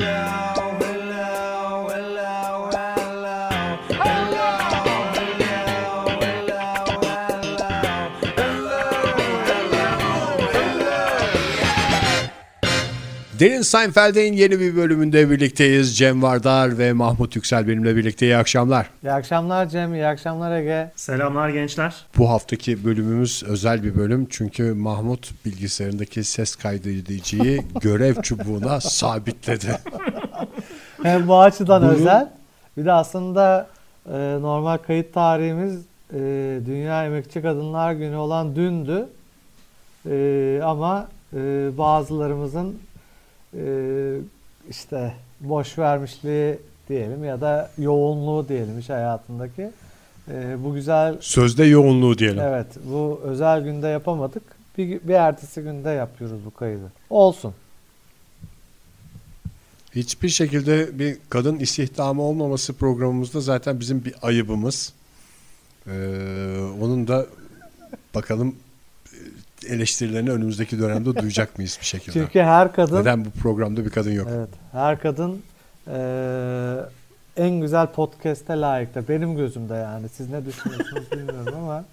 love. Derin Seinfeld'in yeni bir bölümünde birlikteyiz. Cem Vardar ve Mahmut Yüksel benimle birlikte. İyi akşamlar. İyi akşamlar Cem, iyi akşamlar Ege. Selamlar gençler. Bu haftaki bölümümüz özel bir bölüm. Çünkü Mahmut bilgisayarındaki ses kaydediciyi görev çubuğuna sabitledi. Hem bu açıdan Bunu... özel. Bir de aslında e, normal kayıt tarihimiz e, Dünya Emekçi Kadınlar Günü olan dündü. E, ama e, bazılarımızın işte boş vermişliği diyelim ya da yoğunluğu diyelim iş hayatındaki. E, bu güzel sözde yoğunluğu diyelim. Evet, bu özel günde yapamadık. Bir, bir ertesi günde yapıyoruz bu kaydı. Olsun. Hiçbir şekilde bir kadın istihdamı olmaması programımızda zaten bizim bir ayıbımız. Ee, onun da bakalım eleştirilerini önümüzdeki dönemde duyacak mıyız bir şekilde? Çünkü her kadın... Neden bu programda bir kadın yok? Evet. Her kadın e, en güzel podcast'e layıktır. Benim gözümde yani. Siz ne düşünüyorsunuz bilmiyorum ama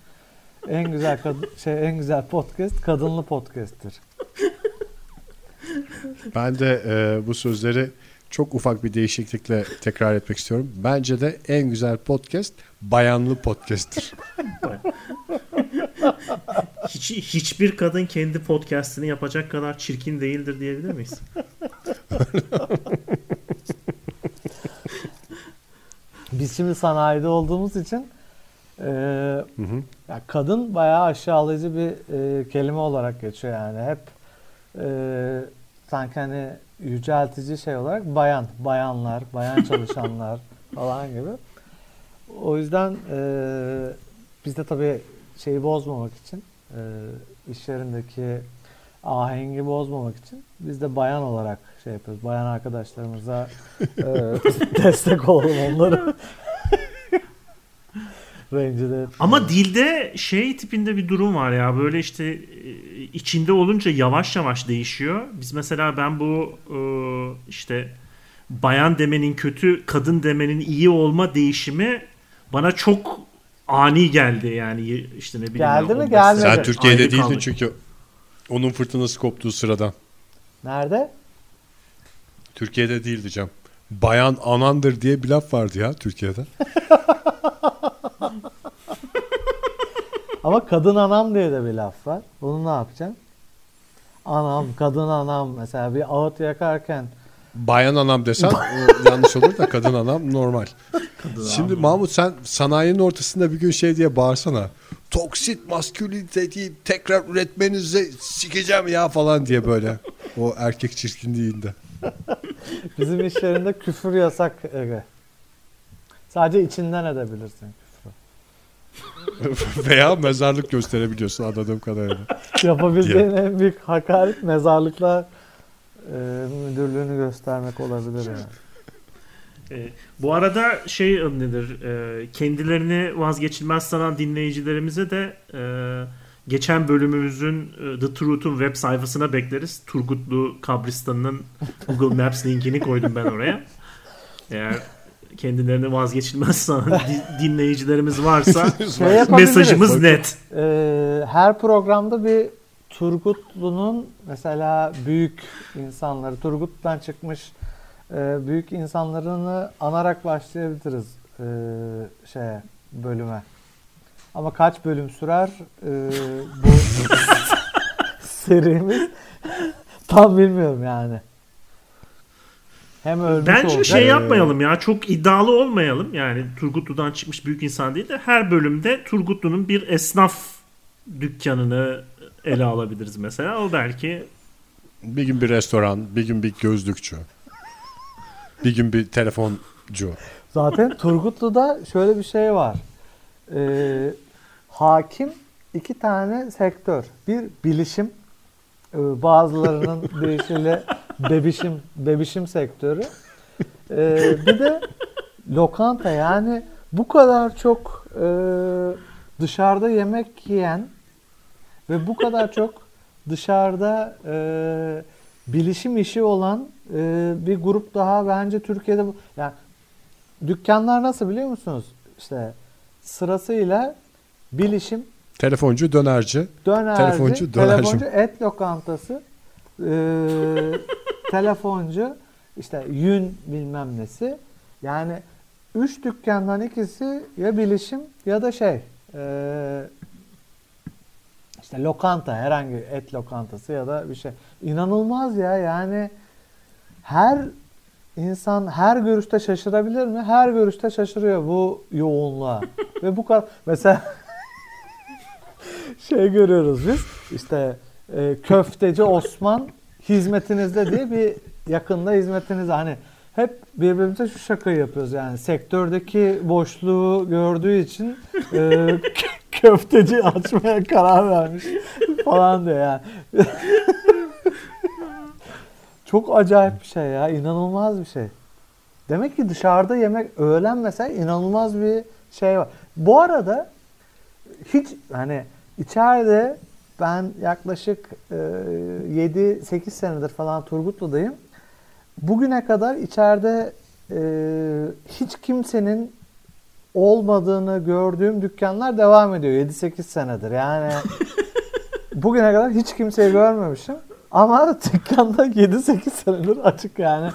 en güzel kadın, şey en güzel podcast kadınlı podcast'tir. Ben de e, bu sözleri çok ufak bir değişiklikle tekrar etmek istiyorum. Bence de en güzel podcast bayanlı podcast'tir. Hiç, hiçbir kadın kendi podcast'ini yapacak kadar çirkin değildir diyebilir miyiz? Biz şimdi sanayide olduğumuz için e, hı hı. Ya kadın bayağı aşağılayıcı bir e, kelime olarak geçiyor yani. Hep e, sanki hani yüceltici şey olarak bayan, bayanlar, bayan çalışanlar falan gibi. O yüzden e, biz de tabii şeyi bozmamak için e, iş yerindeki ahengi bozmamak için biz de bayan olarak şey yapıyoruz. Bayan arkadaşlarımıza e, destek olalım onları. Rencide. Ama dilde şey tipinde bir durum var ya böyle işte e, içinde olunca yavaş yavaş değişiyor. Biz mesela ben bu e, işte bayan demenin kötü, kadın demenin iyi olma değişimi bana çok ani geldi yani işte ne bileyim. Geldi mi gelmedi. Sen Türkiye'de Aynı değildin çünkü onun fırtınası koptuğu sırada. Nerede? Türkiye'de değil diyeceğim. Bayan anandır diye bir laf vardı ya Türkiye'de. Ama kadın anam diye de bir laf var. Bunu ne yapacaksın? Anam, kadın anam mesela bir ağıt yakarken Bayan anam desen yanlış olur da kadın anam normal. Kadın Şimdi anam. Mahmut sen sanayinin ortasında bir gün şey diye bağırsana. Toksit maskülinite deyip tekrar üretmenizi sikeceğim ya falan diye böyle. O erkek çirkinliğinde. Bizim iş yerinde küfür yasak Ege. Sadece içinden edebilirsin. Veya mezarlık gösterebiliyorsun anladığım kadarıyla. Yapabildiğin en büyük hakaret mezarlıklar e, müdürlüğünü göstermek olabilir yani. E, bu arada şey nedir? E, kendilerini vazgeçilmez sanan dinleyicilerimize de e, geçen bölümümüzün e, The Truth'un web sayfasına bekleriz. Turgutlu Kabristan'ın Google Maps linkini koydum ben oraya. Eğer kendilerini vazgeçilmez sanan dinleyicilerimiz varsa şey mesajımız net. Ee, her programda bir Turgutlu'nun mesela büyük insanları, Turgut'tan çıkmış e, büyük insanlarını anarak başlayabiliriz e, şeye bölüme. Ama kaç bölüm sürer e, bu serimiz tam bilmiyorum yani. Hem ölmüş Bence olacak. şey yapmayalım ya çok iddialı olmayalım. Yani Turgutlu'dan çıkmış büyük insan değil de her bölümde Turgutlu'nun bir esnaf dükkanını ele alabiliriz mesela. O belki bir gün bir restoran, bir gün bir gözlükçü. bir gün bir telefoncu. Zaten Turgutlu'da şöyle bir şey var. Ee, hakim iki tane sektör. Bir bilişim, bazılarının deyişiyle bebişim, bebişim sektörü. Ee, bir de lokanta yani bu kadar çok e, dışarıda yemek yiyen ve bu kadar çok dışarıda e, bilişim işi olan e, bir grup daha bence Türkiye'de bu- yani dükkanlar nasıl biliyor musunuz? İşte sırasıyla bilişim, Telefoncu, dönerci. dönerci, Telefoncu, dönerci. telefoncu, et lokantası, e, telefoncu, işte yün bilmem nesi. Yani üç dükkandan ikisi ya bilişim ya da şey e, işte lokanta herhangi et lokantası ya da bir şey. İnanılmaz ya yani her insan her görüşte şaşırabilir mi? Her görüşte şaşırıyor bu yoğunluğa. Ve bu kadar mesela şey görüyoruz biz. İşte e, köfteci Osman hizmetinizde diye bir yakında hizmetinizde hani hep birbirimize şu şakayı yapıyoruz yani sektördeki boşluğu gördüğü için e, kö- köfteci açmaya karar vermiş falan diyor yani. Çok acayip bir şey ya. inanılmaz bir şey. Demek ki dışarıda yemek öğlen mesela inanılmaz bir şey var. Bu arada hiç hani içeride ben yaklaşık e, 7-8 senedir falan Turgutlu'dayım. Bugüne kadar içeride e, hiç kimsenin olmadığını gördüğüm dükkanlar devam ediyor 7-8 senedir. Yani bugüne kadar hiç kimseyi görmemişim. Ama dükkanda 7-8 senedir açık yani.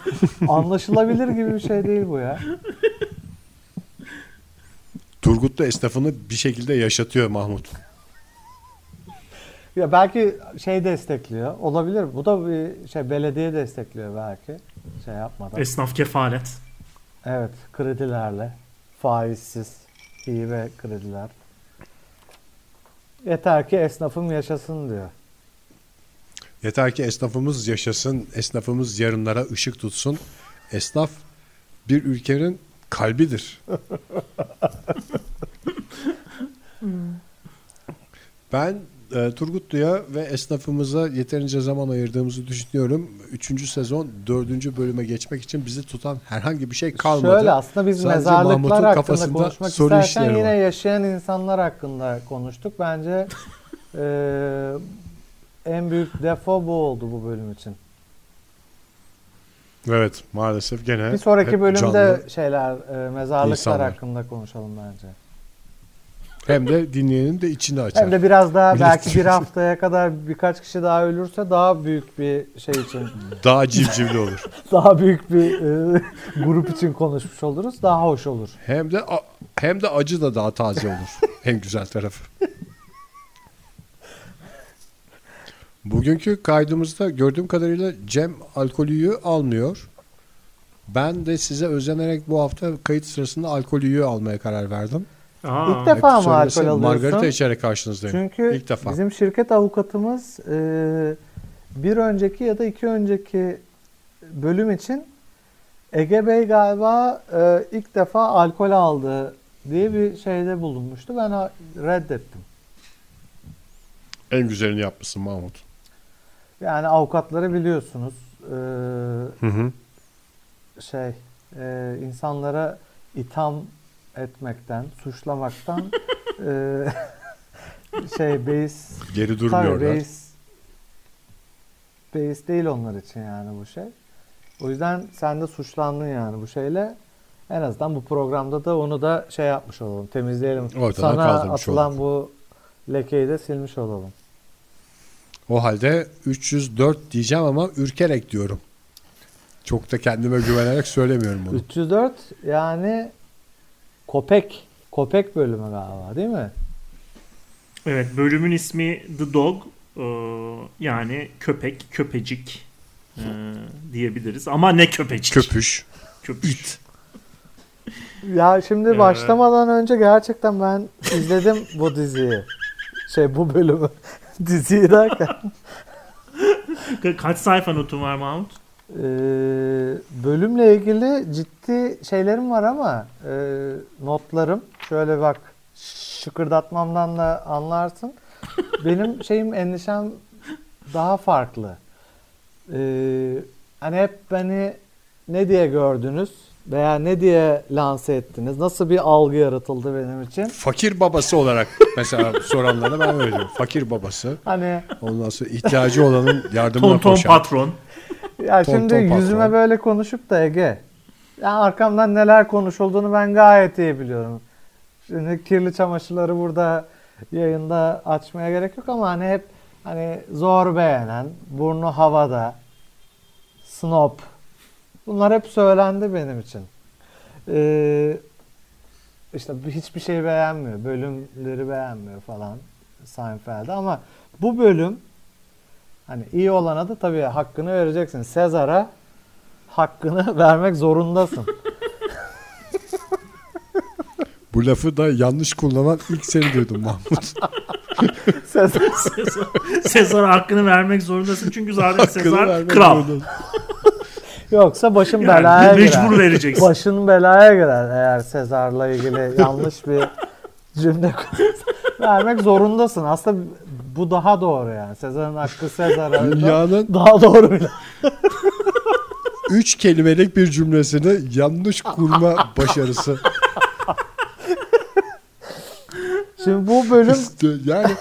Anlaşılabilir gibi bir şey değil bu ya. Turgutlu esnafını bir şekilde yaşatıyor Mahmut. Ya belki şey destekliyor. Olabilir. Bu da bir şey belediye destekliyor belki. Şey yapmadan. Esnaf kefalet. Evet, kredilerle, faizsiz, iyi ve krediler. Yeter ki esnafım yaşasın diyor. Yeter ki esnafımız yaşasın, esnafımız yarınlara ışık tutsun. Esnaf bir ülkenin kalbidir. ben e, Turgutlu'ya ve esnafımıza yeterince zaman ayırdığımızı düşünüyorum. Üçüncü sezon dördüncü bölüme geçmek için bizi tutan herhangi bir şey kalmadı. Şöyle aslında biz Sadece mezarlıklar Mahmut'un hakkında kafasında konuşmak soru isterken yine var. yaşayan insanlar hakkında konuştuk. Bence eee, en büyük defo bu oldu bu bölüm için. Evet maalesef gene Bir sonraki bölümde canlı. şeyler, e, mezarlıklar insanlar. hakkında konuşalım bence. Hem de dinleyenin de içini açar. Hem de biraz daha Millet belki bir haftaya kadar birkaç kişi daha ölürse daha büyük bir şey için, Daha civcivli olur. daha büyük bir e, grup için konuşmuş oluruz. Daha hoş olur. Hem de hem de acı da daha taze olur. en güzel tarafı. Bugünkü kaydımızda gördüğüm kadarıyla Cem alkolüyü almıyor. Ben de size özenerek bu hafta kayıt sırasında alkolüyü almaya karar verdim. Aa, İlk defa mı alkol alıyorsun? Margarita içerek karşınızdayım. Çünkü İlk defa. bizim şirket avukatımız e, bir önceki ya da iki önceki bölüm için Ege Bey galiba e, ilk defa alkol aldı diye bir şeyde bulunmuştu. Ben reddettim. En güzelini yapmışsın Mahmut. Yani avukatları biliyorsunuz e, Hı hı. şey e, insanlara itham etmekten, suçlamaktan e, şey beis Geri Tabii durmuyorlar. beis, beis değil onlar için yani bu şey. O yüzden sen de suçlandın yani bu şeyle. En azından bu programda da onu da şey yapmış olalım. Temizleyelim. Ortadan Sana atılan olalım. bu lekeyi de silmiş olalım. O halde 304 diyeceğim ama ürkerek diyorum. Çok da kendime güvenerek söylemiyorum bunu. 304 yani Kopek. Kopek bölümü galiba değil mi? Evet bölümün ismi The Dog Ee, yani köpek, köpecik ee, diyebiliriz. Ama ne köpecik? Köpüş. Köpüş. Ya şimdi Evet. başlamadan önce gerçekten ben izledim bu diziyi. Şey bu bölümü. diziyi derken. Ka- Kaç sayfa notun var Mahmut? Ee, bölümle ilgili ciddi şeylerim var ama e, notlarım şöyle bak şıkırdatmamdan da anlarsın. Benim şeyim endişem daha farklı. Ee, hani hep beni ne diye gördünüz veya ne diye lanse ettiniz? Nasıl bir algı yaratıldı benim için? Fakir babası olarak mesela soranlara ben öyle diyorum. Fakir babası. Hani Ondan sonra ihtiyacı olanın yardımına Tonton koşan. patron. Ya Ton şimdi ton patron. yüzüme böyle konuşup da Ege. Ya arkamdan neler konuşulduğunu ben gayet iyi biliyorum. Şimdi kirli çamaşırları burada yayında açmaya gerek yok ama hani hep hani zor beğenen, burnu havada, snob. Bunlar hep söylendi benim için. Ee, işte hiçbir şey beğenmiyor. Bölümleri beğenmiyor falan Seinfeld'de ama bu bölüm hani iyi olana da tabii hakkını vereceksin. Sezar'a hakkını vermek zorundasın. Bu lafı da yanlış kullanan ilk seni duydum Mahmut. Sezar Sezar, Sezar'a hakkını vermek zorundasın çünkü zaten Hakkını Sezar kral. yoksa başım Yani belaya mecbur girer. vereceksin. Başın belaya girer eğer Sezar'la ilgili yanlış bir cümle kurarsan. vermek zorundasın. Aslında bu daha doğru yani. Sezar'ın hakkı Sezar'a. Dünyanın daha doğru bile. üç kelimelik bir cümlesini yanlış kurma başarısı. Şimdi bu bölüm yani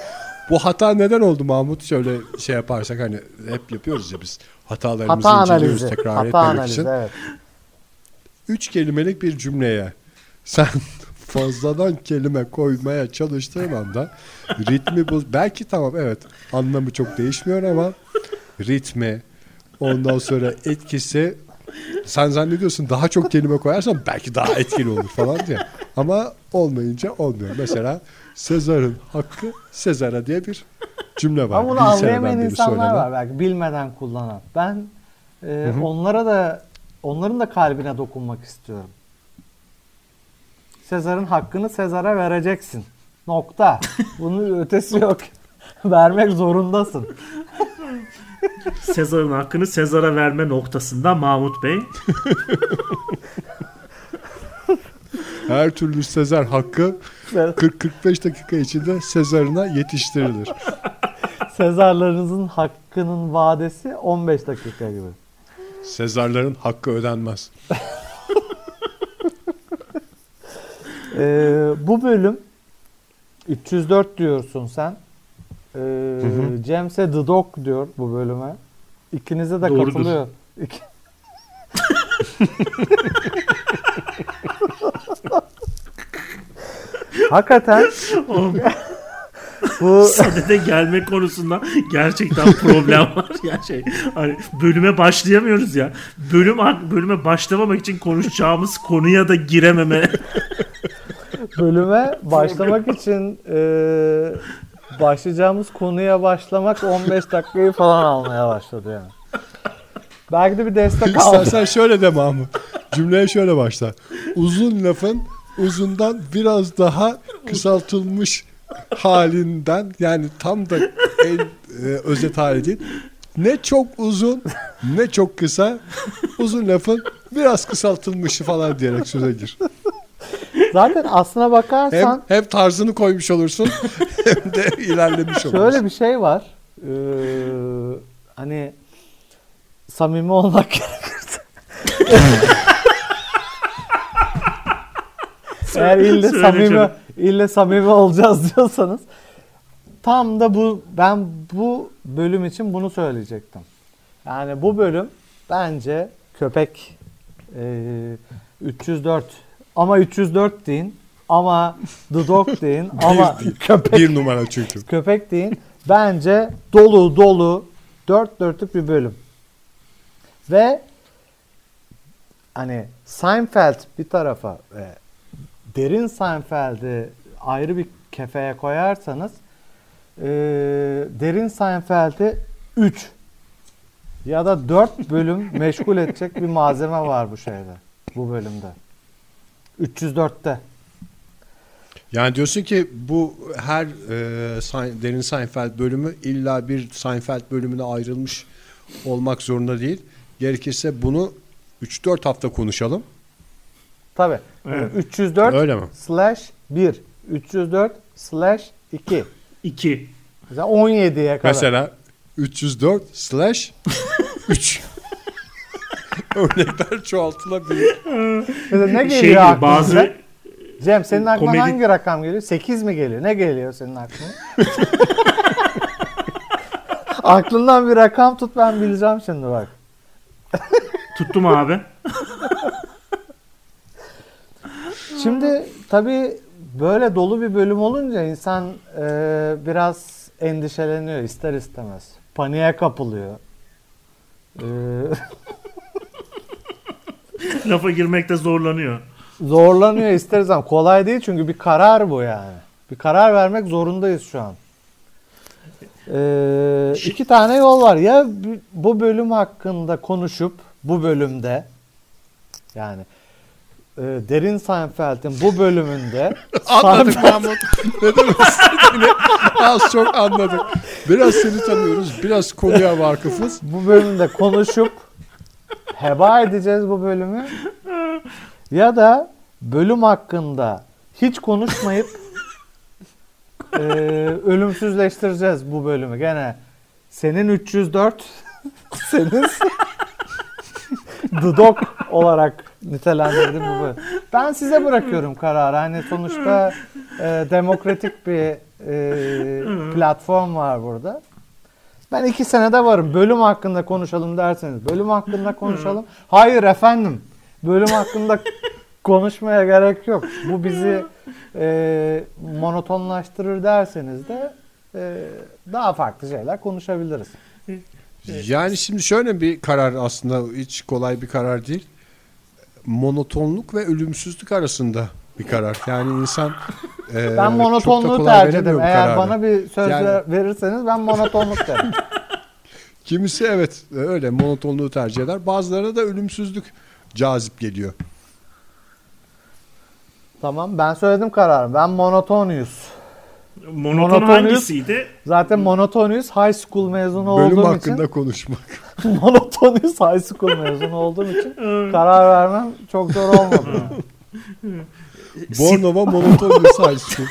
bu hata neden oldu Mahmut? Şöyle şey yaparsak hani hep yapıyoruz ya biz hatalarımızı hata inceliyoruz analizi. tekrar Hata etmemek analizi için. evet. Üç kelimelik bir cümleye sen fazladan kelime koymaya çalıştığın anda ritmi boz. Belki tamam evet anlamı çok değişmiyor ama ritmi ondan sonra etkisi sen zannediyorsun daha çok kelime koyarsan belki daha etkili olur falan diye. Ama olmayınca olmuyor. Mesela Sezar'ın hakkı Sezar'a diye bir cümle var. Ama bunu anlayamayan insanlar söylenen. var belki bilmeden kullanan. Ben e, onlara da onların da kalbine dokunmak istiyorum. Sezar'ın hakkını Sezar'a vereceksin. Nokta. Bunun ötesi yok. Vermek zorundasın. Sezar'ın hakkını Sezar'a verme noktasında Mahmut Bey. Her türlü Sezar hakkı 40-45 dakika içinde Sezar'ına yetiştirilir. Sezarlarınızın hakkının vadesi 15 dakika gibi. Sezarların hakkı ödenmez. Ee, bu bölüm 304 diyorsun sen. Ee, James'e The Dog diyor bu bölüme. İkinize de Doğrudur. katılıyor. İki- Hakikaten bu Sadede gelme konusunda gerçekten problem var. Ya şey hani bölüme başlayamıyoruz ya. Bölüm bölüme başlamamak için konuşacağımız konuya da girememe. Bölüme başlamak için e, başlayacağımız konuya başlamak 15 dakikayı falan almaya başladı yani. Belki de bir destek aldı. İstersen şöyle de Mahmut. Cümleye şöyle başla. Uzun lafın uzundan biraz daha kısaltılmış halinden yani tam da en e, özet hali değil. Ne çok uzun ne çok kısa uzun lafın biraz kısaltılmışı falan diyerek söze gir. Zaten aslına Hem, bakarsan hem tarzını koymuş olursun hem de ilerlemiş olursun. şöyle bir şey var. Ee, hani samimi olmak gerekirse. Eğer ille Söyle samimi canım. ille samimi olacağız diyorsanız tam da bu ben bu bölüm için bunu söyleyecektim. Yani bu bölüm bence köpek e, 304 ama 304 deyin ama The Dog deyin ama Bir köpek Bir numara çünkü. köpek deyin. Bence dolu dolu dört dörtlük bir bölüm. Ve hani Seinfeld bir tarafa ve derin Seinfeld'i ayrı bir kefeye koyarsanız eee, derin Seinfeld'i 3 ya da 4 bölüm meşgul edecek bir malzeme var bu şeyde. Bu bölümde. 304'te. Yani diyorsun ki bu her e, Derin Seinfeld bölümü illa bir Seinfeld bölümüne ayrılmış olmak zorunda değil. Gerekirse bunu 3-4 hafta konuşalım. Tabii. Evet. 304 Öyle mi? slash 1. 304 slash 2. 2. Mesela 17'ye kadar. Mesela 304 slash 3. Örnekler çoğaltılabilir. Mesela ne geliyor Şey gibi, aklına? bazı Cem senin aklına komedi- hangi rakam geliyor? 8 mi geliyor? Ne geliyor senin aklına? Aklından bir rakam tut ben bileceğim şimdi bak. Tuttum abi. Şimdi tabii böyle dolu bir bölüm olunca insan e, biraz endişeleniyor ister istemez. Paniğe kapılıyor. E, Lafa girmekte zorlanıyor. zorlanıyor ister istemez. Kolay değil çünkü bir karar bu yani. Bir karar vermek zorundayız şu an. E, iki tane yol var. Ya bu bölüm hakkında konuşup bu bölümde yani e, Derin Seinfeld'in bu bölümünde Anladık Mahmut. ne demek istediğini az çok anladık. Biraz seni tanıyoruz. Biraz konuya vakıfız. bu bölümde konuşup heba edeceğiz bu bölümü. Ya da bölüm hakkında hiç konuşmayıp e, ölümsüzleştireceğiz bu bölümü. Gene senin 304 senin The Dog olarak nitelendirdim bu bölüm. Ben size bırakıyorum kararı. Hani sonuçta e, demokratik bir e, platform var burada. Ben iki senede varım. Bölüm hakkında konuşalım derseniz. Bölüm hakkında konuşalım. Hayır efendim. Bölüm hakkında konuşmaya gerek yok. Bu bizi e, monotonlaştırır derseniz de e, daha farklı şeyler konuşabiliriz. Yani şimdi şöyle bir karar aslında hiç kolay bir karar değil. Monotonluk ve ölümsüzlük arasında bir karar. Yani insan e, Ben çok da monotonluğu kolay tercih ederim. Eğer kararı. bana bir söz Yani- ver- verirseniz ben monotonluk derim. Kimisi evet öyle monotonluğu tercih eder. Bazılarına da ölümsüzlük cazip geliyor. tamam ben söyledim kararı. Ben monotonuyuz. Monoton Monotonuz- hangisiydi? Zaten monotonuyuz. High school mezunu Bölüm olduğum hakkında konuşmak. için monotonuyuz. High school mezunu olduğum için karar vermem çok zor olmadı. Bornova Monotonous High School.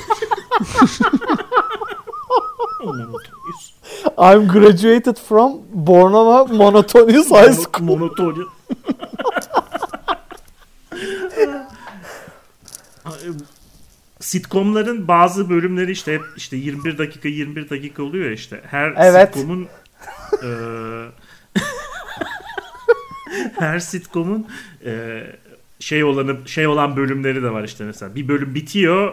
I'm graduated from Bornova Monotonous High School. Monoton. Sitcomların bazı bölümleri işte hep işte 21 dakika 21 dakika oluyor ya işte. Her Evet. sitcomun eee, her sitcomun eee, şey olanı şey olan bölümleri de var işte mesela. Bir bölüm bitiyor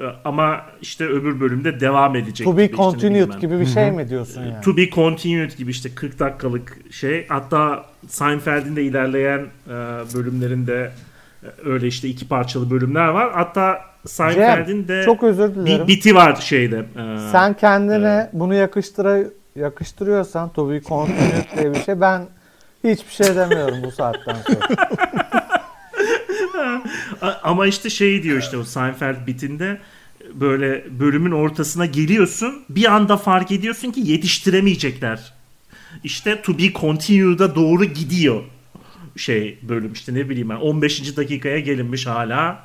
e, ama işte öbür bölümde devam edecek. To be gibi işte continued ben. gibi bir şey mi diyorsun yani? To be continued gibi işte 40 dakikalık şey. Hatta Seinfeld'in de ilerleyen e, bölümlerinde e, öyle işte iki parçalı bölümler var. Hatta Seinfeld'in de Çok özür bir dilerim. biti var şeyde. e, Sen kendine bunu yakıştıra yakıştırıyorsan to be continued diye bir şey ben hiçbir şey demiyorum bu saatten sonra. Ama işte şey diyor işte o Seinfeld bitinde böyle bölümün ortasına geliyorsun bir anda fark ediyorsun ki yetiştiremeyecekler. İşte to be continued'a doğru gidiyor şey bölüm işte ne bileyim ben 15. dakikaya gelinmiş hala.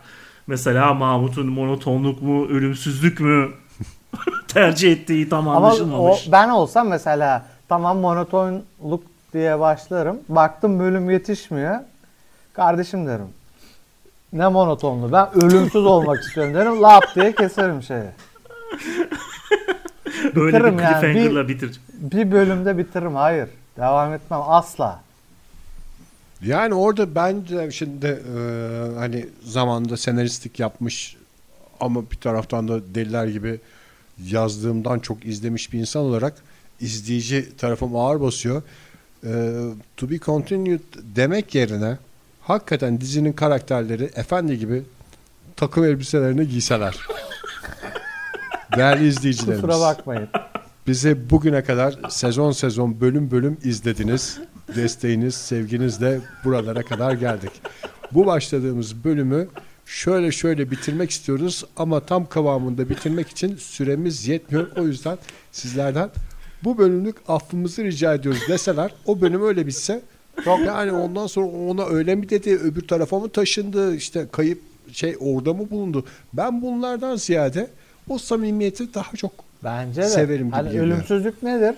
Mesela Mahmut'un monotonluk mu ölümsüzlük mü tercih ettiği tam Ama o, anlaşılmamış. ben olsam mesela tamam monotonluk diye başlarım. Baktım bölüm yetişmiyor. Kardeşim derim. Ne monotonlu. Ben ölümsüz olmak istiyorum derim. Lap diye keserim şeyi. Böyle bir bitiririm yani. cliffhanger'la bitir. Bir bölümde bitiririm. Hayır. Devam etmem. Asla. Yani orada bence şimdi e, hani zamanında senaristlik yapmış ama bir taraftan da deliler gibi yazdığımdan çok izlemiş bir insan olarak izleyici tarafım ağır basıyor. E, to be continued demek yerine hakikaten dizinin karakterleri efendi gibi takım elbiselerini giyseler. Değerli izleyicilerimiz. Kusura bakmayın. Bizi bugüne kadar sezon sezon bölüm bölüm izlediniz. Desteğiniz, sevginizle buralara kadar geldik. Bu başladığımız bölümü şöyle şöyle bitirmek istiyoruz ama tam kıvamında bitirmek için süremiz yetmiyor. O yüzden sizlerden bu bölümlük affımızı rica ediyoruz deseler o bölüm öyle bitse yani ondan sonra ona öyle mi dedi öbür tarafa mı taşındı işte kayıp şey orada mı bulundu ben bunlardan ziyade o samimiyeti daha çok Bence de. Severim gibi hani geliyor. ölümsüzlük nedir?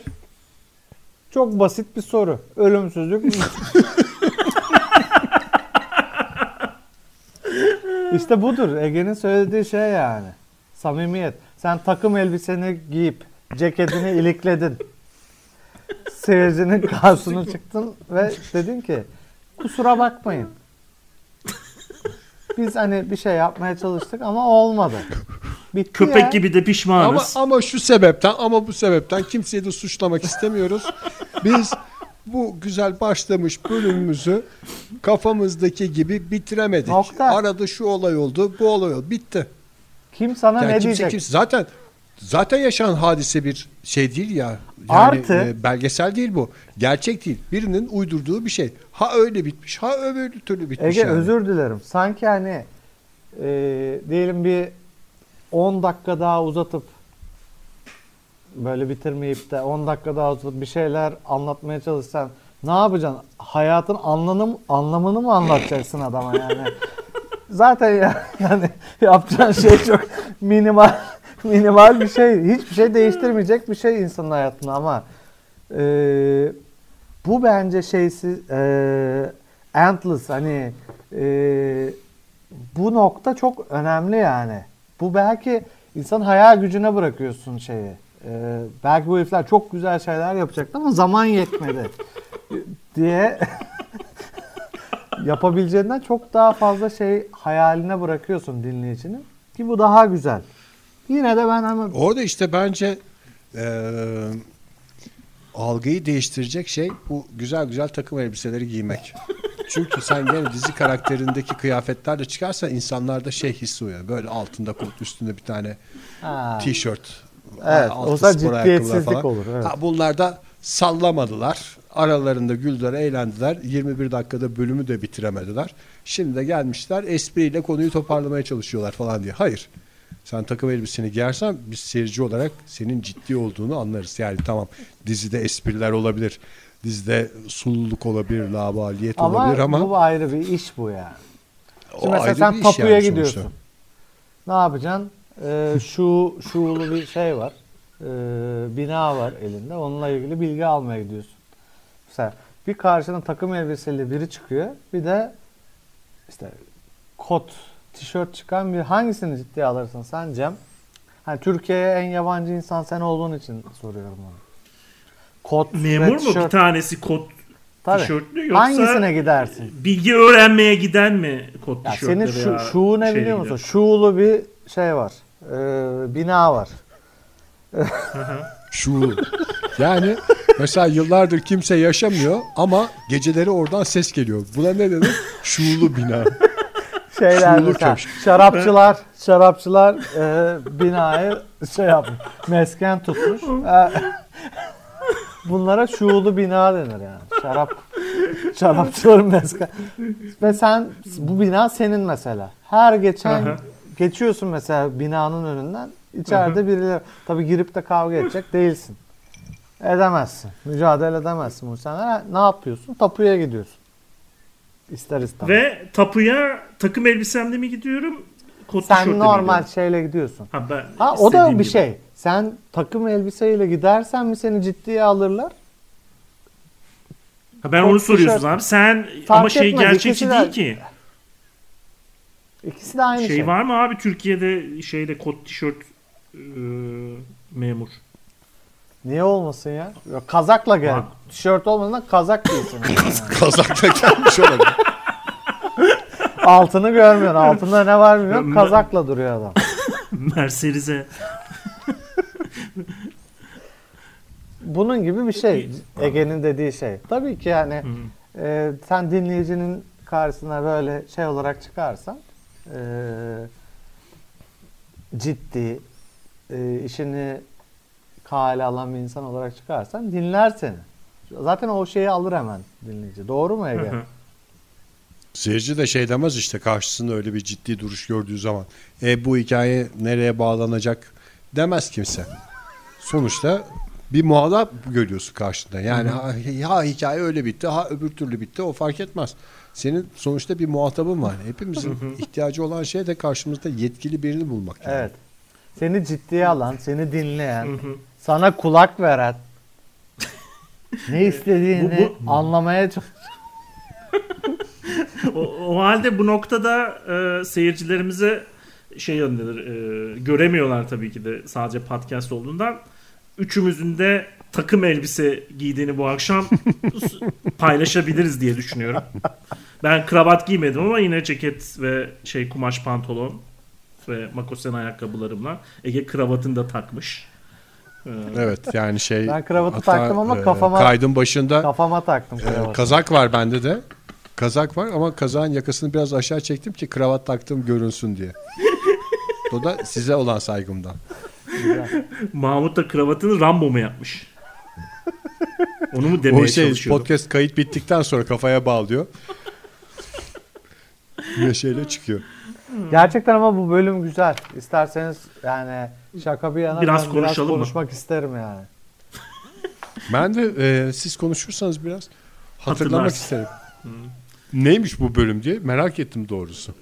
Çok basit bir soru. Ölümsüzlük İşte budur. Ege'nin söylediği şey yani. Samimiyet. Sen takım elbiseni giyip ceketini ilikledin. Seyircinin karşısına çıktın ve dedin ki kusura bakmayın. Biz hani bir şey yapmaya çalıştık ama olmadı. Bitti Köpek ya. gibi de Ama, pişmanız. ama şu sebepten ama bu sebepten kimseyi de suçlamak istemiyoruz. Biz bu güzel başlamış bölümümüzü kafamızdaki gibi bitiremedik. Nokta. Arada şu olay oldu, bu olay oldu. Bitti. Kim sana Yani ne kimse, diyecek? kimse zaten zaten yaşanan hadise bir şey değil ya. Yani Artı- e, belgesel değil bu. Gerçek değil. Birinin uydurduğu bir şey. Ha öyle bitmiş, ha öbür türlü bitmiş. Ege yani. özür dilerim. Sanki hani e, diyelim bir 10 dakika daha uzatıp böyle bitirmeyip de 10 dakika daha uzatıp bir şeyler anlatmaya çalışsan ne yapacaksın? Hayatın anlamını, anlamını mı anlatacaksın adama yani? Zaten ya, yani yapacağın şey çok minimal minimal bir şey. Hiçbir şey değiştirmeyecek bir şey insanın hayatında ama e, bu bence şeysiz e, endless hani e, bu nokta çok önemli yani. Bu belki insan hayal gücüne bırakıyorsun şeyi. E, belki bu herifler çok güzel şeyler yapacaktı ama zaman yetmedi diye yapabileceğinden çok daha fazla şey hayaline bırakıyorsun dinleyicinin ki bu daha güzel. Yine de ben ama Orada işte bence e, algıyı değiştirecek şey bu güzel güzel takım elbiseleri giymek. Çünkü sen gene dizi karakterindeki kıyafetlerle çıkarsan insanlarda şey hissi uyanır. Böyle altında kot üstünde bir tane Ha. tişört. Evet, o ayakkabılar ciddiyetsizlik olur, evet. Ha, bunlar da sallamadılar. Aralarında güldüler, eğlendiler. 21 dakikada bölümü de bitiremediler. Şimdi de gelmişler espriyle konuyu toparlamaya çalışıyorlar falan diye. Hayır. Sen takım elbiseni giyersen biz seyirci olarak senin ciddi olduğunu anlarız. Yani tamam dizide espriler olabilir. Dizide sululuk olabilir, labaliyet olabilir ama bu ayrı bir iş bu yani. o Şimdi mesela ayrı sen tapuya yani sonuçta. gidiyorsun. Ne yapacaksın? Ee, şu şuulu bir şey var. Ee, bina var elinde. Onunla ilgili bilgi almaya gidiyorsun. Mesela bir karşına takım elbiseli biri çıkıyor. Bir de işte kot, tişört çıkan bir hangisini ciddiye alırsın sen Cem? Hani Türkiye'ye en yabancı insan sen olduğun için soruyorum onu. Kot Memur mu bir tanesi kot Tabii. tişörtlü yoksa Hangisine gidersin? bilgi öğrenmeye giden mi kot Ya tişörtlü senin şu, şuğu ne biliyor musun? Şuğulu bir şey var. Ee, bina var. Şu yani mesela yıllardır kimse yaşamıyor ama geceleri oradan ses geliyor. Buna ne denir? Şuulu bina. Şeyler mesela şarapçılar şarapçılar e, binayı şey yapmış. Mesken tutmuş. E, bunlara şuğulu bina denir yani. Şarap şarapçıların mesken. Ve sen bu bina senin mesela. Her geçen Aha. geçiyorsun mesela binanın önünden. İçeride birileri tabii girip de kavga edecek değilsin. Edemezsin. Mücadele edemezsin muhtemelen. Ne yapıyorsun? Tapuya gidiyorsun. İster istemez. Ve tapuya takım elbisemle mi gidiyorum? Kot Sen mi normal gidiyorum? şeyle gidiyorsun. Ha, ben Ha o da bir gibi. şey. Sen takım elbiseyle gidersen mi seni ciddiye alırlar? Ha, ben Kot onu soruyorsun tişört- abi. Sen Fark ama şey etmez, gerçekçi de- değil ki. İkisi de aynı Şey, şey. var mı abi Türkiye'de şeyde kot tişört e, memur? Niye olmasın ya? Ya Kazakla gel. Var. Tişört olmadan kazak giysin. Kazakla gelmiş olabilir. Altını görmüyorsun. Altında ne var bilmiyorum. Kazakla duruyor adam. Mercedes'e Bunun gibi bir şey. Ege'nin dediği şey. Tabii ki yani e, sen dinleyicinin karşısına böyle şey olarak çıkarsan e, ciddi e, işini kale alan bir insan olarak çıkarsan dinler seni. Zaten o şeyi alır hemen dinleyici. Doğru mu Ege? Hı hı. Seyirci de şey demez işte karşısında öyle bir ciddi duruş gördüğü zaman. E bu hikaye nereye bağlanacak demez kimse. Sonuçta bir muhatap görüyorsun karşında. Yani ha, ha hikaye öyle bitti ha öbür türlü bitti o fark etmez. Senin sonuçta bir muhatabın var. Hepimizin ihtiyacı olan şey de karşımızda yetkili birini bulmak. yani. Evet. Seni ciddiye alan, seni dinleyen, sana kulak veren, ne istediğini Bu- anlamaya çalış- o, o halde bu noktada e, seyircilerimize şey yönlendir. E, göremiyorlar tabii ki de sadece podcast olduğundan. Üçümüzün de takım elbise giydiğini bu akşam paylaşabiliriz diye düşünüyorum. Ben kravat giymedim ama yine ceket ve şey kumaş pantolon ve makosen ayakkabılarımla Ege kravatını da takmış. Ee, Evet yani şey. Ben kravatı taktım ama kafama- Kaydın başında Kafama taktım e, kravatı. kazak var bende de. Kazak var ama kazağın yakasını biraz aşağı çektim ki kravat taktığım görünsün diye. O da size olan saygımdan. Mahmut da kravatını Rambo mu yapmış? Onu mu demeye o şey podcast kayıt bittikten sonra kafaya bağlıyor. Neşeyle çıkıyor. Gerçekten ama bu bölüm güzel. İsterseniz yani şaka bir yana Biraz ben konuşalım mı? konuşmak isterim yani. Ben de e, siz konuşursanız biraz hatırlamak Hatırlarsın. isterim. Neymiş bu bölüm diye merak ettim doğrusu.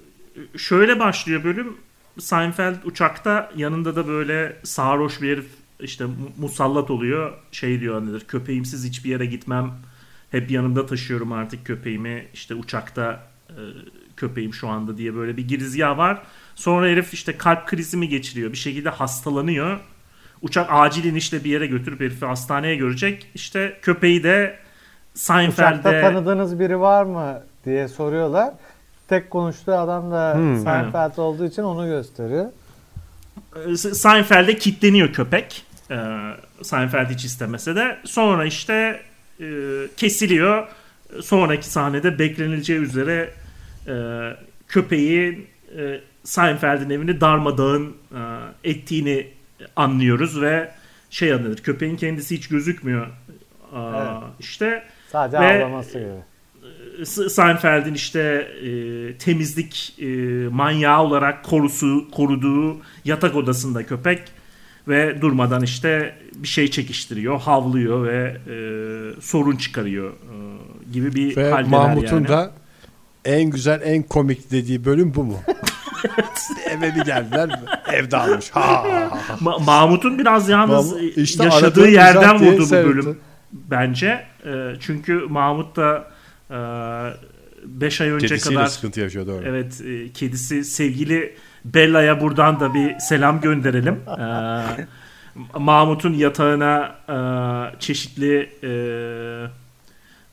Şöyle başlıyor bölüm. Seinfeld uçakta yanında da böyle sarhoş bir herif işte mu- musallat oluyor. Şey diyor nedir köpeğimsiz hiçbir yere gitmem. Hep yanımda taşıyorum artık köpeğimi. İşte uçakta e, köpeğim şu anda diye böyle bir girizgah var. Sonra herif işte kalp krizi mi geçiriyor? Bir şekilde hastalanıyor. Uçak acil inişle bir yere götürüp herifi hastaneye görecek. İşte köpeği de Uçakta Seinfeld'de tanıdığınız biri var mı diye soruyorlar. Tek konuştuğu adam da Hmm. Seinfeld olduğu için onu gösteriyor. E, Seinfeld'e kitleniyor köpek. E, Seinfeld hiç istemese de. Sonra işte e, kesiliyor. Sonraki sahnede beklenileceği üzere e, köpeği e, Seinfeld'in evini darmadağın e, ettiğini anlıyoruz ve şey anlıyoruz. Köpeğin kendisi hiç gözükmüyor. Aa, Evet. İşte Sadece Ve- ağlaması gibi. S- Seinfeld'in işte e, temizlik e, manyağı olarak korusu koruduğu yatak odasında köpek ve durmadan işte bir şey çekiştiriyor, havlıyor ve e, sorun çıkarıyor e, gibi bir Ve haldeler Mahmut'un yani. da en güzel en komik dediği bölüm bu mu? Eve bir geldiler evde almış. Ha, ha, ha. Ma- Mahmut'un biraz yalnız Mahmut- e, işte yaşadığı yerden vurdu bu sevdi. bölüm bence. E, çünkü Mahmut da 5 ay önce Kedisiyle kadar sıkıntı yaşıyor doğru. Evet e, kedisi sevgili Bella'ya buradan da bir selam gönderelim. Ee, Mahmut'un yatağına e, çeşitli e,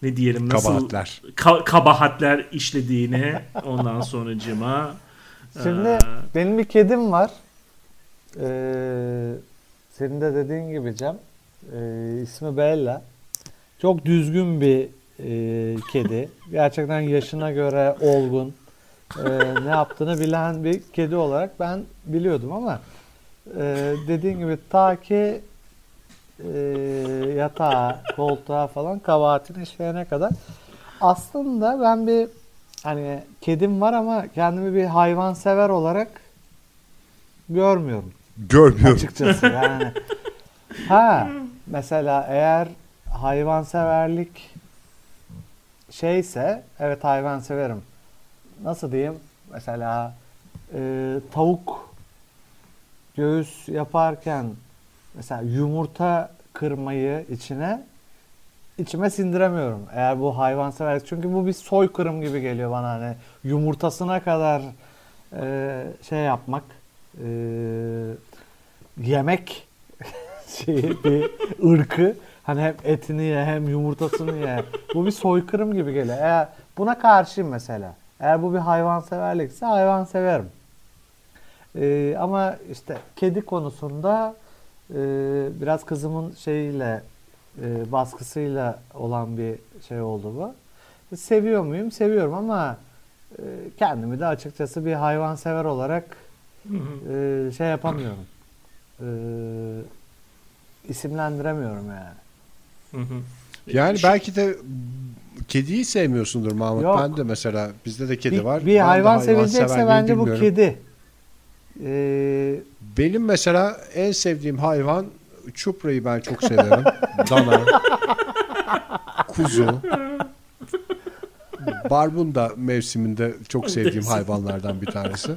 ne diyelim nasıl Kabahatler. ka- kabahatler işlediğini ondan sonracıma Şimdi e, benim bir kedim var. Ee, senin de dediğin gibi Cem. Ee, ismi Bella. Çok düzgün bir e, kedi. Gerçekten yaşına göre olgun. Ee, ne yaptığını bilen bir kedi olarak ben biliyordum ama e, dediğin gibi ta ki e, yatağa, koltuğa falan kabahatini işleyene kadar aslında ben bir hani kedim var ama kendimi bir hayvan sever olarak görmüyorum Görmüyorum. açıkçası yani. Ha mesela eğer hayvanseverlik şeyse evet hayvan severim. Nasıl diyeyim? Mesela e, tavuk göğüs yaparken mesela yumurta kırmayı içine içime sindiremiyorum. Eğer bu hayvanseverlik çünkü bu bir soykırım gibi geliyor bana hani yumurtasına kadar e, şey yapmak e, yemek şeyi bir ırkı hani hem etini ye hem yumurtasını ye. Bu bir soykırım gibi geliyor. Eğer buna karşıyım mesela. Eğer bu bir hayvanseverlikse hayvan severim. Ee, ama işte kedi konusunda e, biraz kızımın şeyiyle e, baskısıyla olan bir şey oldu bu. Seviyor muyum? Seviyorum ama e, kendimi de açıkçası bir hayvansever olarak e, şey yapamıyorum. E, isimlendiremiyorum yani. hı hı. Yani belki de kediyi sevmiyorsundur Mahmut. Yok. Ben de mesela bizde de kedi bir, var. bir Ben de hayvan sevilecekse bence bu kedi. E, Benim mesela en sevdiğim hayvan çuprayı ben çok severim. Dana. Kuzu. Barbun da mevsiminde çok sevdiğim hayvanlardan bir tanesi.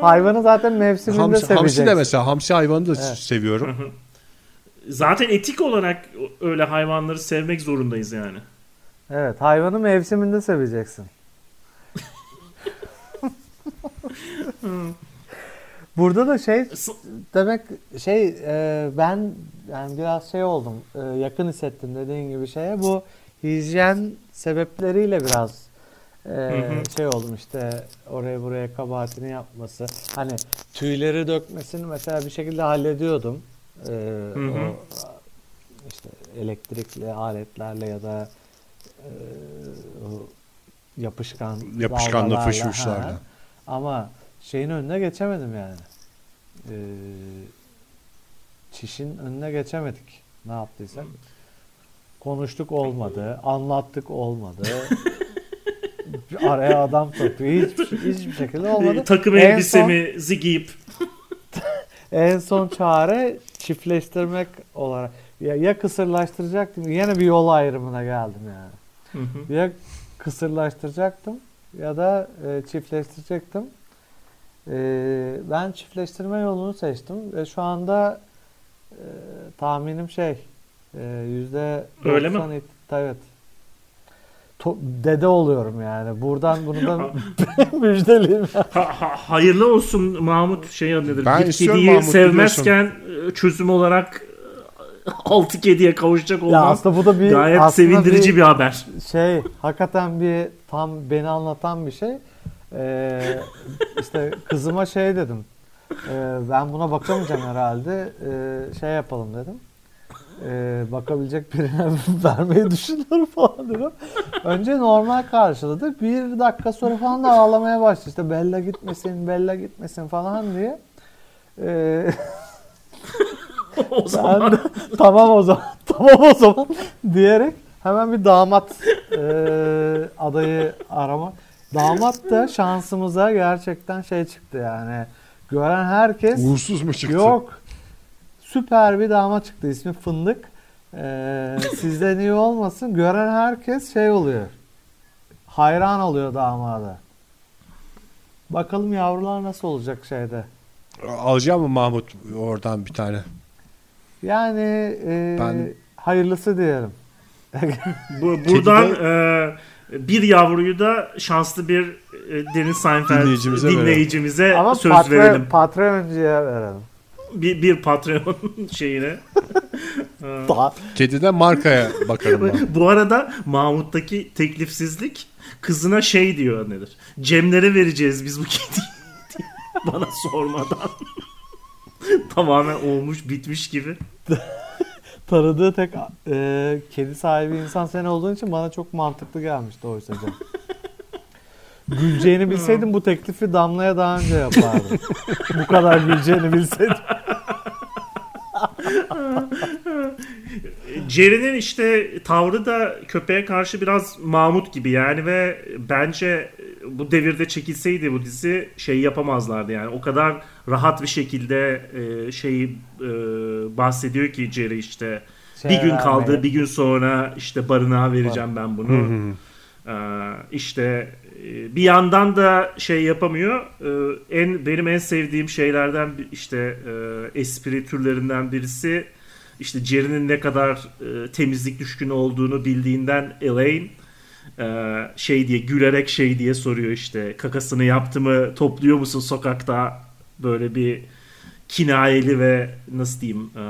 hayvanı zaten mevsiminde Hamsi, hamsi seveceksin. de mesela hamsi hayvanı da Evet. seviyorum. Zaten etik olarak öyle hayvanları sevmek zorundayız yani. Evet, hayvanı mevsiminde seveceksin. Burada da şey demek şey e, ben yani biraz şey oldum e, yakın hissettim dediğin gibi şeye. Bu hijyen sebepleriyle biraz e, hı. şey oldum işte oraya buraya kabahatini yapması. Hani tüyleri dökmesini mesela bir şekilde hallediyordum. E, Hı o işte elektrikli aletlerle ya da e, o yapışkan Yapışkanla ha. Ama şeyin önüne geçemedim yani. Ee, çişin önüne geçemedik. Ne yaptıysak. Konuştuk olmadı. Anlattık olmadı. Araya adam soktu. Hiçbir, hiçbir şekilde olmadı. takım En son- elbisemizi giyip En son çare çiftleştirmek olarak. Ya, ya kısırlaştıracaktım. Yine bir yol ayrımına geldim yani. Hı hı. Ya kısırlaştıracaktım ya da e, çiftleştirecektim. E, ben çiftleştirme yolunu seçtim ve şu anda e, tahminim şey e, yüzde Öyle mi? 90 it- Evet. To- dede oluyorum yani. Buradan bunu da müjdeleyeyim. Ha- ha- hayırlı olsun Mahmut şey nedir? Ben bir istiyorum kediyi Mahmut, sevmezken e, çözüm olarak e, altı kediye kavuşacak ya olmaz. aslında bu da bir Gayet sevindirici bir, haber. şey hakikaten bir tam beni anlatan bir şey. Ee, işte kızıma şey dedim. Ee, ben buna bakamayacağım herhalde. Ee, şey yapalım dedim. Ee, bakabilecek birine vermeyi düşünüyorum falan dedim. Önce normal karşıladı. Bir dakika sonra falan da ağlamaya başladı. İşte Bella gitmesin, Bella gitmesin falan diye. Ee, o zaman de tamam o zaman tamam o zaman diyerek hemen bir damat e, adayı arama. Damat da şansımıza gerçekten şey çıktı yani. Gören herkes Uğursuz mu çıktı? yok. Süper bir damat çıktı. ismi Fındık. Ee, sizden iyi olmasın. Gören herkes şey oluyor. Hayran oluyor damada. Bakalım yavrular nasıl olacak şeyde. Alacağım mı Mahmut oradan bir tane? Yani e, Ben- hayırlısı diyelim. bu, buradan e, bir yavruyu da şanslı bir e, Deniz Seinfeld Dinleyicimize dinleyicimize, Ama söz patre, verelim. Patreoncuya verelim. Bir, bir Patreon şeyine. Daha, Kediden markaya bakarım ben. Bu arada Mahmut'taki teklifsizlik kızına şey diyor nedir? Cemlere vereceğiz biz bu kediyi bana sormadan. Tamamen olmuş bitmiş gibi. Tanıdığı tek e, kedi sahibi insan sen olduğun için bana çok mantıklı gelmişti oysa Cem. Güleceğini bilseydim bu teklifi Damla'ya daha önce yapardım. bu kadar güleceğini bilseydim. Jerry'nin işte tavrı da köpeğe karşı biraz Mahmut gibi yani ve bence bu devirde çekilseydi bu dizi şey yapamazlardı yani o kadar rahat bir şekilde e, şeyi e, bahsediyor ki Jerry işte Şey bir gün kaldı vermeye. bir gün sonra işte barınağa vereceğim ben bunu. Hı hı. Ee, işte e, bir yandan da şey yapamıyor. Ee, En benim en sevdiğim şeylerden işte e, espri türlerinden birisi işte Jerry'nin ne kadar e, temizlik düşkünü olduğunu bildiğinden Elaine şey diye gülerek şey diye soruyor işte kakasını yaptı mı topluyor musun sokakta böyle bir kinayeli ve nasıl diyeyim e,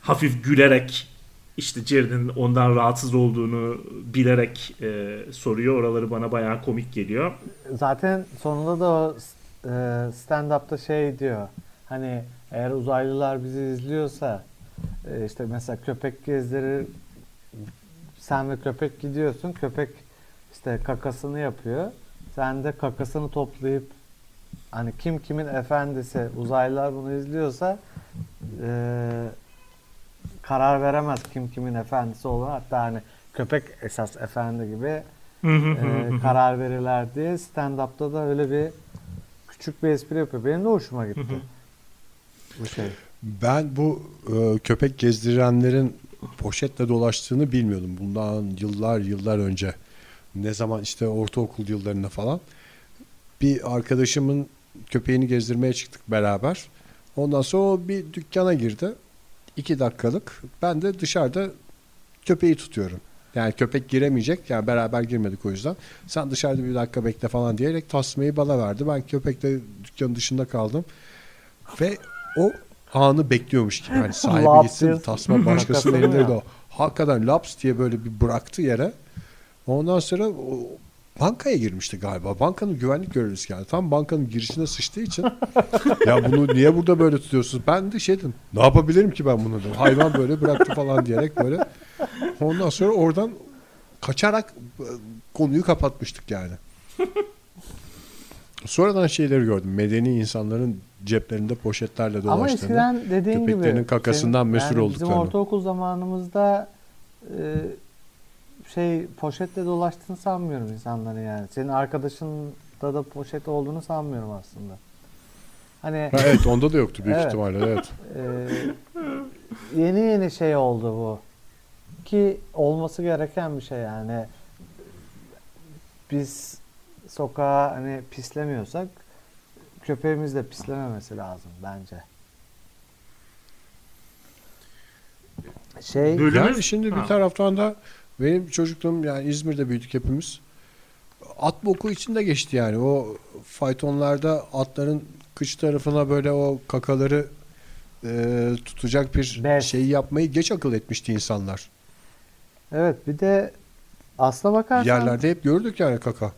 hafif gülerek işte Jerry'nin ondan rahatsız olduğunu bilerek e, soruyor. Oraları bana bayağı komik geliyor. Zaten sonunda da o e, stand-up'ta şey diyor. Hani eğer uzaylılar bizi izliyorsa işte mesela köpek gezdirir sen ve köpek gidiyorsun. Köpek işte kakasını yapıyor. Sen de kakasını toplayıp hani kim kimin efendisi uzaylılar bunu izliyorsa e, karar veremez kim kimin efendisi olur. Hatta hani köpek esas efendi gibi e, karar verirler diye stand-up'ta da öyle bir küçük bir espri yapıyor. Benim de hoşuma gitti. bu şey. Ben bu e, köpek gezdirenlerin poşetle dolaştığını bilmiyordum. Bundan yıllar yıllar önce. Ne zaman işte ortaokul yıllarında falan. Bir arkadaşımın köpeğini gezdirmeye çıktık beraber. Ondan sonra o bir dükkana girdi. İki dakikalık. Ben de dışarıda köpeği tutuyorum. Yani köpek giremeyecek. Yani beraber girmedik o yüzden. Sen dışarıda bir dakika bekle falan diyerek tasmayı bana verdi. Ben köpekle dükkanın dışında kaldım. Ve o anı bekliyormuş gibi. Hani sahibi gitsin tasma başkasının elinde de o. Hakikaten laps diye böyle bir bıraktı yere. Ondan sonra o bankaya girmişti galiba. Bankanın güvenlik görevlisi geldi. Tam bankanın girişine sıçtığı için ya bunu niye burada böyle tutuyorsunuz? Ben de şey dedim. Ne yapabilirim ki ben bunu dedim. Hayvan böyle bıraktı falan diyerek böyle. Ondan sonra oradan kaçarak e, konuyu kapatmıştık yani. Sonradan şeyleri gördüm. Medeni insanların ceplerinde poşetlerle Ama dolaştığını. eskiden dediğin gibi köpeklerin kakasından senin- mesul yani olduklarını. Bizim ortaokul zamanımızda e, şey poşetle dolaştığını sanmıyorum insanların yani. Senin arkadaşında da poşet olduğunu sanmıyorum aslında. Hani Ha, evet onda da yoktu büyük Evet. ihtimalle evet. e, yeni yeni şey oldu bu. Ki olması gereken bir şey yani. Biz sokağa hani pislemiyorsak köpeğimiz de pislememesi lazım bence. Şey Bölümü- Yani şimdi bir Ha. taraftan da benim çocukluğum yani İzmir'de büyüdük hepimiz. At boku içinde geçti yani. O faytonlarda atların kıç tarafına böyle o kakaları e, tutacak bir Bez. şey yapmayı geç akıl etmişti insanlar. evet bir de aslına bakarsan Yerlerde hep gördük yani kaka.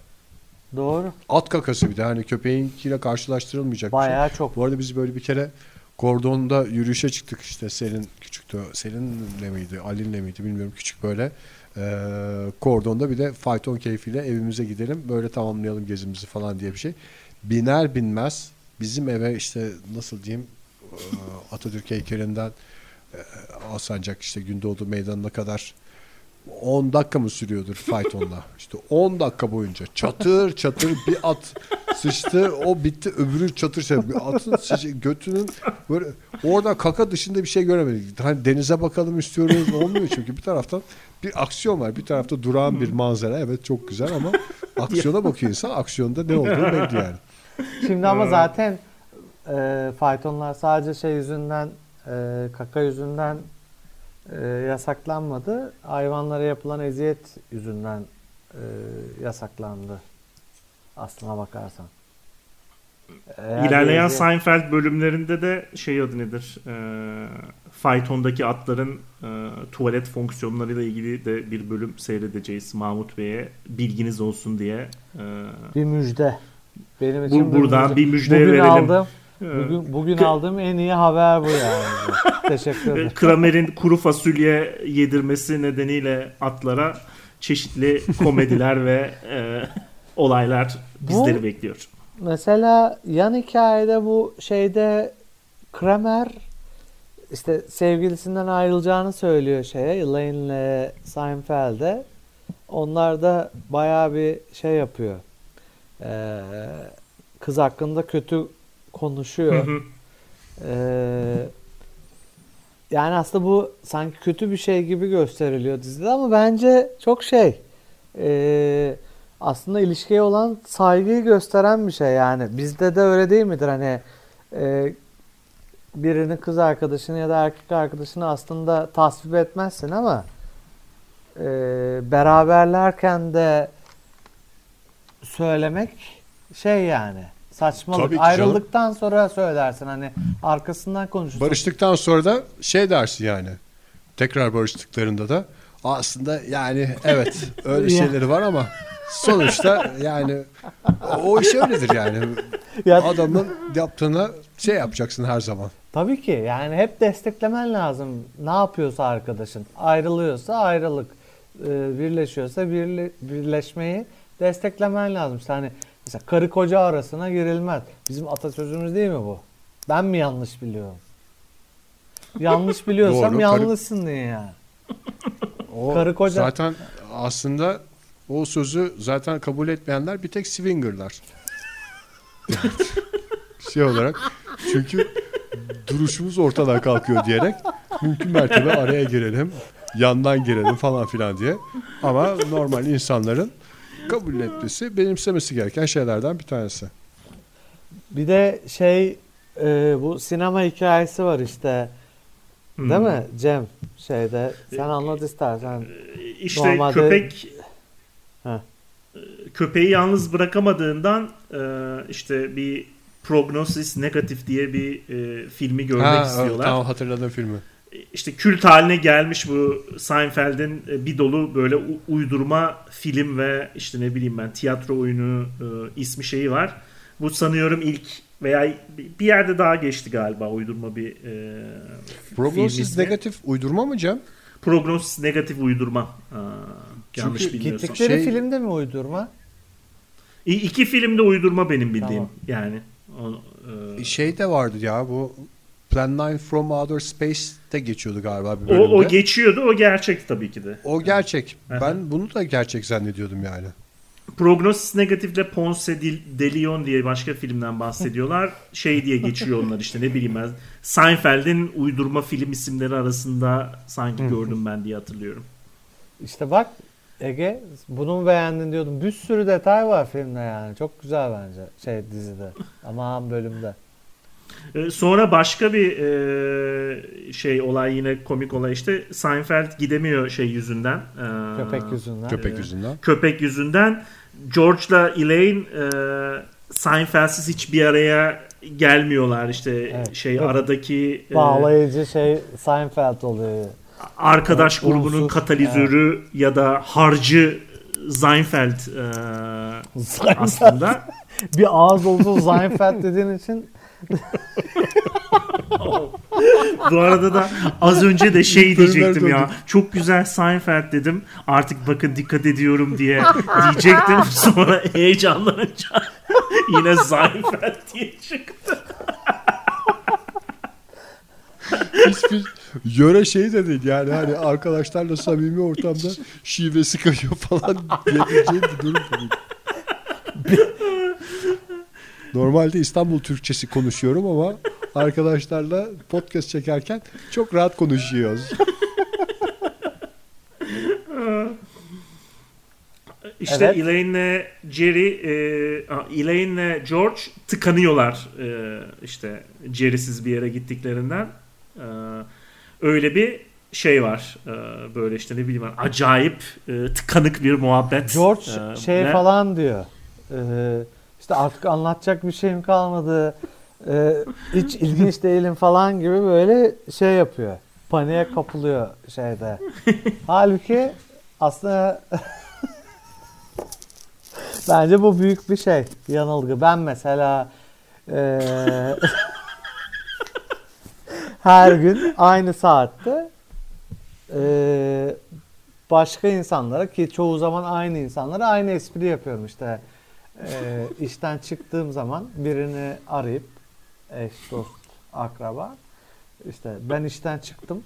Doğru. At kakası bir de hani köpeğinkiyle karşılaştırılmayacak bir şey. Bayağı çok. Bu arada biz böyle bir kere kordonda yürüyüşe çıktık işte Selin küçüktü. Selin'le miydi Ali'nle miydi bilmiyorum küçük böyle. Ee, kordonda bir de fayton keyfiyle evimize gidelim böyle tamamlayalım gezimizi falan diye bir şey. Biner binmez bizim eve işte nasıl diyeyim e, Atatürk heykelinden e, Alsancak işte Gündoğdu meydanına kadar 10 dakika mı sürüyordur faytonla? İşte 10 dakika boyunca çatır çatır bir at sıçtı o bitti öbürü çatır çatır bir atın sıçı, götünün böyle orada kaka dışında bir şey göremedik. Hani denize bakalım istiyoruz olmuyor çünkü bir taraftan bir aksiyon var bir tarafta durağan bir manzara evet çok güzel ama aksiyona bakıyor insan aksiyonda ne olduğunu belli yani. Şimdi ama zaten e, faytonlar sadece şey yüzünden e, kaka yüzünden e, yasaklanmadı. Hayvanlara yapılan eziyet yüzünden e, yasaklandı. Aslına bakarsan. Eğer İlerleyen bir eziyet- Seinfeld bölümlerinde de şey adı nedir? E, faytondaki atların e, tuvalet fonksiyonlarıyla ilgili de bir bölüm seyredeceğiz Mahmut Bey'e. Bilginiz olsun diye. E, bir müjde. Benim Bu- için bir buradan müjde. bir müjde verelim. Aldım, bugün bugün aldığım en iyi haber bu yani. Teşekkür ederim. Kramer'in kuru fasulye yedirmesi nedeniyle atlara çeşitli komediler ve e, olaylar bizleri Bu- bekliyor. Mesela yan hikayede bu şeyde Kramer işte sevgilisinden ayrılacağını söylüyor şeye Elaine'le Seinfeld'e. Onlar da bayağı bir şey yapıyor. Ee, kız hakkında kötü konuşuyor. hı. Ee, yani aslında bu sanki kötü bir şey gibi gösteriliyor dizide ama bence çok şey ee, aslında ilişkiye olan saygıyı gösteren bir şey yani bizde de öyle değil midir hani e, birinin kız arkadaşını ya da erkek arkadaşını aslında tasvip etmezsin ama e, beraberlerken de söylemek şey yani saçmalık Tabii ki canım. ayrıldıktan sonra söylersin hani arkasından konuşursun. Barıştıktan sonra da şey dersin yani. Tekrar barıştıklarında da aslında yani evet öyle şeyleri var ama sonuçta yani o iş öyledir yani. Ya- Adamın yaptığına şey yapacaksın her zaman. Tabii ki yani hep desteklemen lazım. Ne yapıyorsa arkadaşın. Ayrılıyorsa ayrılık. Ee, birleşiyorsa birle- birleşmeyi desteklemen lazım. İşte hani mesela karı koca arasına girilmez. Bizim atasözümüz değil mi bu? Ben mi yanlış biliyorum? Yanlış biliyorsam Doğru, karı- yanlışsın diye yani. O Karı koca- Zaten aslında o sözü zaten kabul etmeyenler bir tek swingerlar. şey olarak çünkü duruşumuz ortadan kalkıyor diyerek mümkün mertebe araya girelim, yandan girelim falan filan diye. Ama normal insanların kabul etmesi, benimsemesi gereken şeylerden bir tanesi. Bir de şey e, bu sinema hikayesi var işte. Hmm. Değil mi Cem? Şeyde sen anlat istersen. İşte Normalde- köpek Heh. e, köpeği yalnız bırakamadığından e, işte bir prognosis negatif diye bir e, filmi görmek Ha, istiyorlar. Tamam hatırladım filmi. İşte kült haline gelmiş bu Seinfeld'in e, bir dolu böyle uydurma film ve işte ne bileyim ben tiyatro oyunu e, ismi şeyi var. Bu sanıyorum ilk veya bir yerde daha geçti galiba uydurma bir e, film Prognosis ismi. negatif uydurma mı Cem? Prognosis negatif uydurma. Aa, yanlış Çünkü. Gittikleri Şey- filmde mi uydurma? İ- İki filmde uydurma benim bildiğim Tamam. yani. O, e, Şey de vardı ya bu Plan 9 from Outer Space'te geçiyordu galiba bir o, bölümde. o geçiyordu o gerçek tabii ki de. O gerçek. Aha. Ben bunu da gerçek zannediyordum yani. Prognosis Negatif'le Ponce de Leon diye başka filmden bahsediyorlar. Şey diye geçiyor onlar işte ne bileyim ben. Seinfeld'in uydurma film isimleri arasında sanki gördüm ben diye hatırlıyorum. İşte bak Ege bunu mu beğendin diyordum. Bir sürü detay var filmde yani. Çok güzel bence şey dizide. Aman bölümde. Ee, Sonra başka bir e, şey olay yine komik olay işte Seinfeld gidemiyor şey yüzünden. Ee, Köpek yüzünden. Köpek yüzünden. köpek yüzünden George'la Elaine e, Seinfeld'siz hiçbir araya gelmiyorlar işte Evet. şey Yok. aradaki e, Bağlayıcı şey Seinfeld oluyor. arkadaş Evet, grubunun unsur. katalizörü ya da harcı Seinfeld e, Seinfeld. aslında. Bir ağız olsun Seinfeld dediğin için Bu arada da az önce de şey diyecektim ya. Çok güzel Seinfeld dedim. Artık bakın dikkat ediyorum diye diyecektim. Sonra heyecanlanınca yine Seinfeld diye çıktı. Hiçbir yöre şey de değil yani hani arkadaşlarla samimi ortamda şivesi kayıyor falan diyebileceğim bir durum değil. Normalde İstanbul Türkçesi konuşuyorum ama arkadaşlarla podcast çekerken çok rahat konuşuyoruz. İşte Evet. Elaine'le Jerry, e, Elaine'le George tıkanıyorlar e, işte Jerry'siz bir yere gittiklerinden. E, öyle bir şey var. E, böyle işte ne bileyim acayip e, tıkanık bir muhabbet. George E, şey ve- falan diyor. Ee, işte artık anlatacak bir şeyim kalmadı. Ee, hiç ilginç değilim falan gibi böyle şey yapıyor. Paniğe kapılıyor şeyde. Halbuki aslında bence bu büyük bir şey. Yanılgı. Ben mesela eee, her gün aynı saatte eee, başka insanlara ki çoğu zaman aynı insanlara aynı espri yapıyorum işte. Eee işten çıktığım zaman birini arayıp eş, dost, akraba işte ben işten çıktım.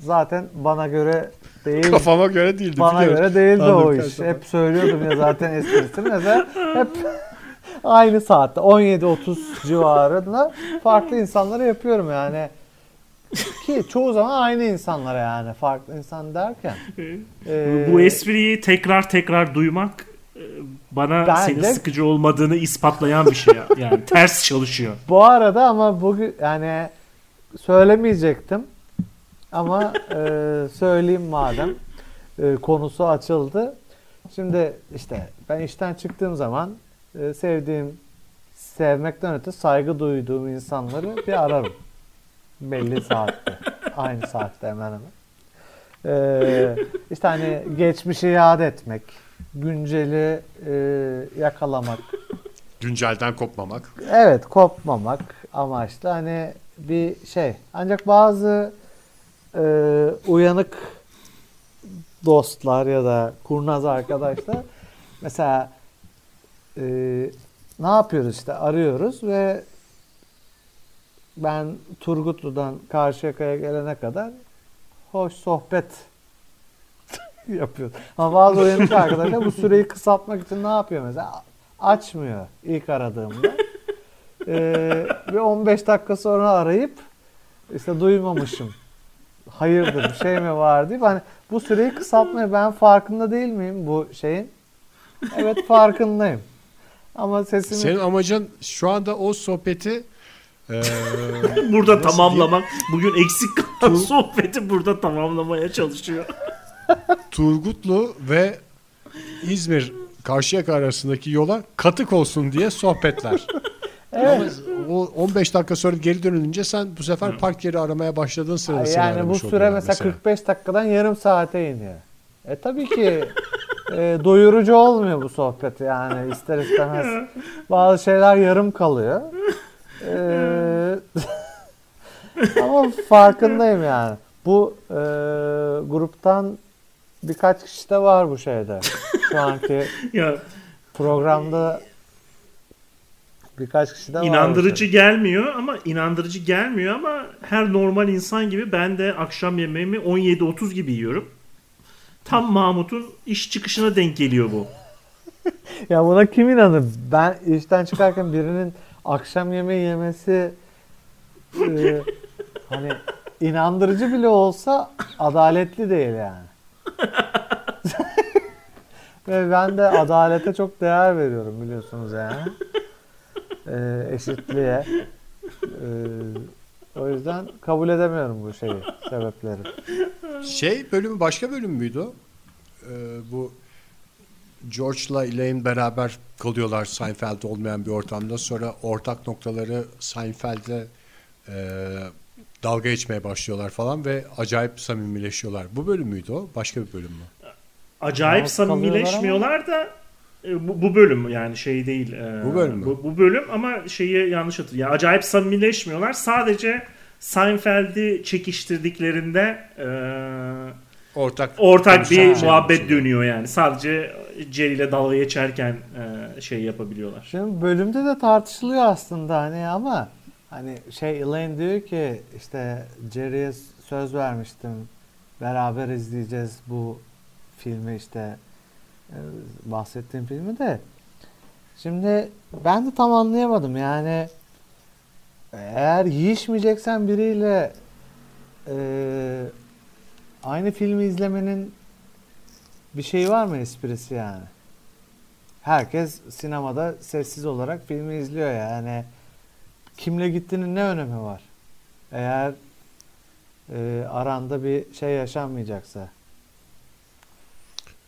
Zaten bana göre değil Kafama göre değildi. bana biliyorum. göre değildi o Anladım, iş. tamam. Hep söylüyordum ya zaten esprisini. Mesela hep aynı saatte 17-30 civarında farklı insanlara yapıyorum yani. Ki çoğu zaman aynı insanlara yani farklı insan derken. Ee, Bu espriyi tekrar tekrar duymak e, bana Bence- senin sıkıcı olmadığını ispatlayan bir şey. ya. Yani ters çalışıyor. Bu arada ama bugün yani söylemeyecektim ama e, söyleyeyim madem e, konusu açıldı. Şimdi işte ben işten çıktığım zaman e, sevdiğim sevmekten öte saygı duyduğum insanları bir ararım. Belli saatte. Aynı saatte hemen hemen. E, işte hani geçmişi yad etmek, günceli e, yakalamak, Güncelden kopmamak. Evet kopmamak amaçlı hani bir şey. Ancak bazı e, uyanık dostlar ya da kurnaz arkadaşlar mesela e, ne yapıyoruz işte arıyoruz ve ben Turgutlu'dan Karşıyaka'ya gelene kadar hoş sohbet yapıyoruz. Ama bazı uyanık arkadaşlar bu süreyi kısaltmak için ne yapıyor mesela? Açmıyor ilk aradığımda. Ee, ve 15 dakika sonra arayıp işte duymamışım. Hayırdır bir şey mi var deyip hani bu süreyi kısaltmaya ben farkında değil miyim bu şeyin? Evet farkındayım. Ama sesimi Senin amacın şu anda o sohbeti Ee, Burada tamamlamak. Bugün eksik kalan sohbeti burada tamamlamaya çalışıyor. Turgutlu ve İzmir Karşıyaka arasındaki yola katık olsun diye sohbetler. Ama o 15 dakika sonra geri dönünce sen bu sefer park yeri aramaya başladığın sırada seni yani bu aramış süre oluyorlar mesela, 45 dakikadan yarım saate iniyor. E tabii ki e, doyurucu olmuyor bu sohbet yani ister istemez. Bazı şeyler yarım kalıyor. E, ama farkındayım yani. Bu e, gruptan birkaç kişi de var bu şeyde. Şu anki Ya programda birkaç kişi de var. inandırıcı şeyde. gelmiyor ama inandırıcı gelmiyor ama her normal insan gibi ben de akşam yemeğimi 17.30 gibi yiyorum. Tam Mahmut'un iş çıkışına denk geliyor bu. Ya buna kim inanır? Ben işten çıkarken birinin akşam yemeği yemesi e, hani inandırıcı bile olsa adaletli değil yani. Ve ben de adalete çok değer veriyorum biliyorsunuz yani. E, eşitliğe. E, o yüzden kabul edemiyorum bu şeyi, sebepleri. Şey bölümü başka bölüm müydü? Ee, bu George'la Elaine beraber kalıyorlar Seinfeld olmayan bir ortamda. Sonra ortak noktaları Seinfeld'le e, dalga geçmeye başlıyorlar falan ve acayip samimileşiyorlar. Bu bölüm müydü o? Başka bir bölüm mü? Acayip kalıyorlar samimileşmiyorlar da e, bu, bu bölüm yani şey değil. e, Bu bölüm mü? Bu, bu bölüm ama şeyi yanlış hatırlıyorum. Yani acayip samimileşmiyorlar. Sadece Seinfeld'i çekiştirdiklerinde e, Ortak ortak bir şey muhabbet konuşuyorlar. dönüyor yani. Sadece Jerry ile dalga geçerken e, şey yapabiliyorlar. Şimdi bölümde de tartışılıyor aslında hani ama hani şey Elaine diyor ki işte Jerry'e söz vermiştim beraber izleyeceğiz bu filmi işte e, bahsettiğim filmi de şimdi ben de tam anlayamadım yani eğer yiyişmeyeceksen biriyle e, aynı filmi izlemenin bir şeyi var mı esprisi yani? herkes sinemada sessiz olarak filmi izliyor yani. Kimle gittiğinin ne önemi var? Eğer e, aranda bir şey yaşanmayacaksa.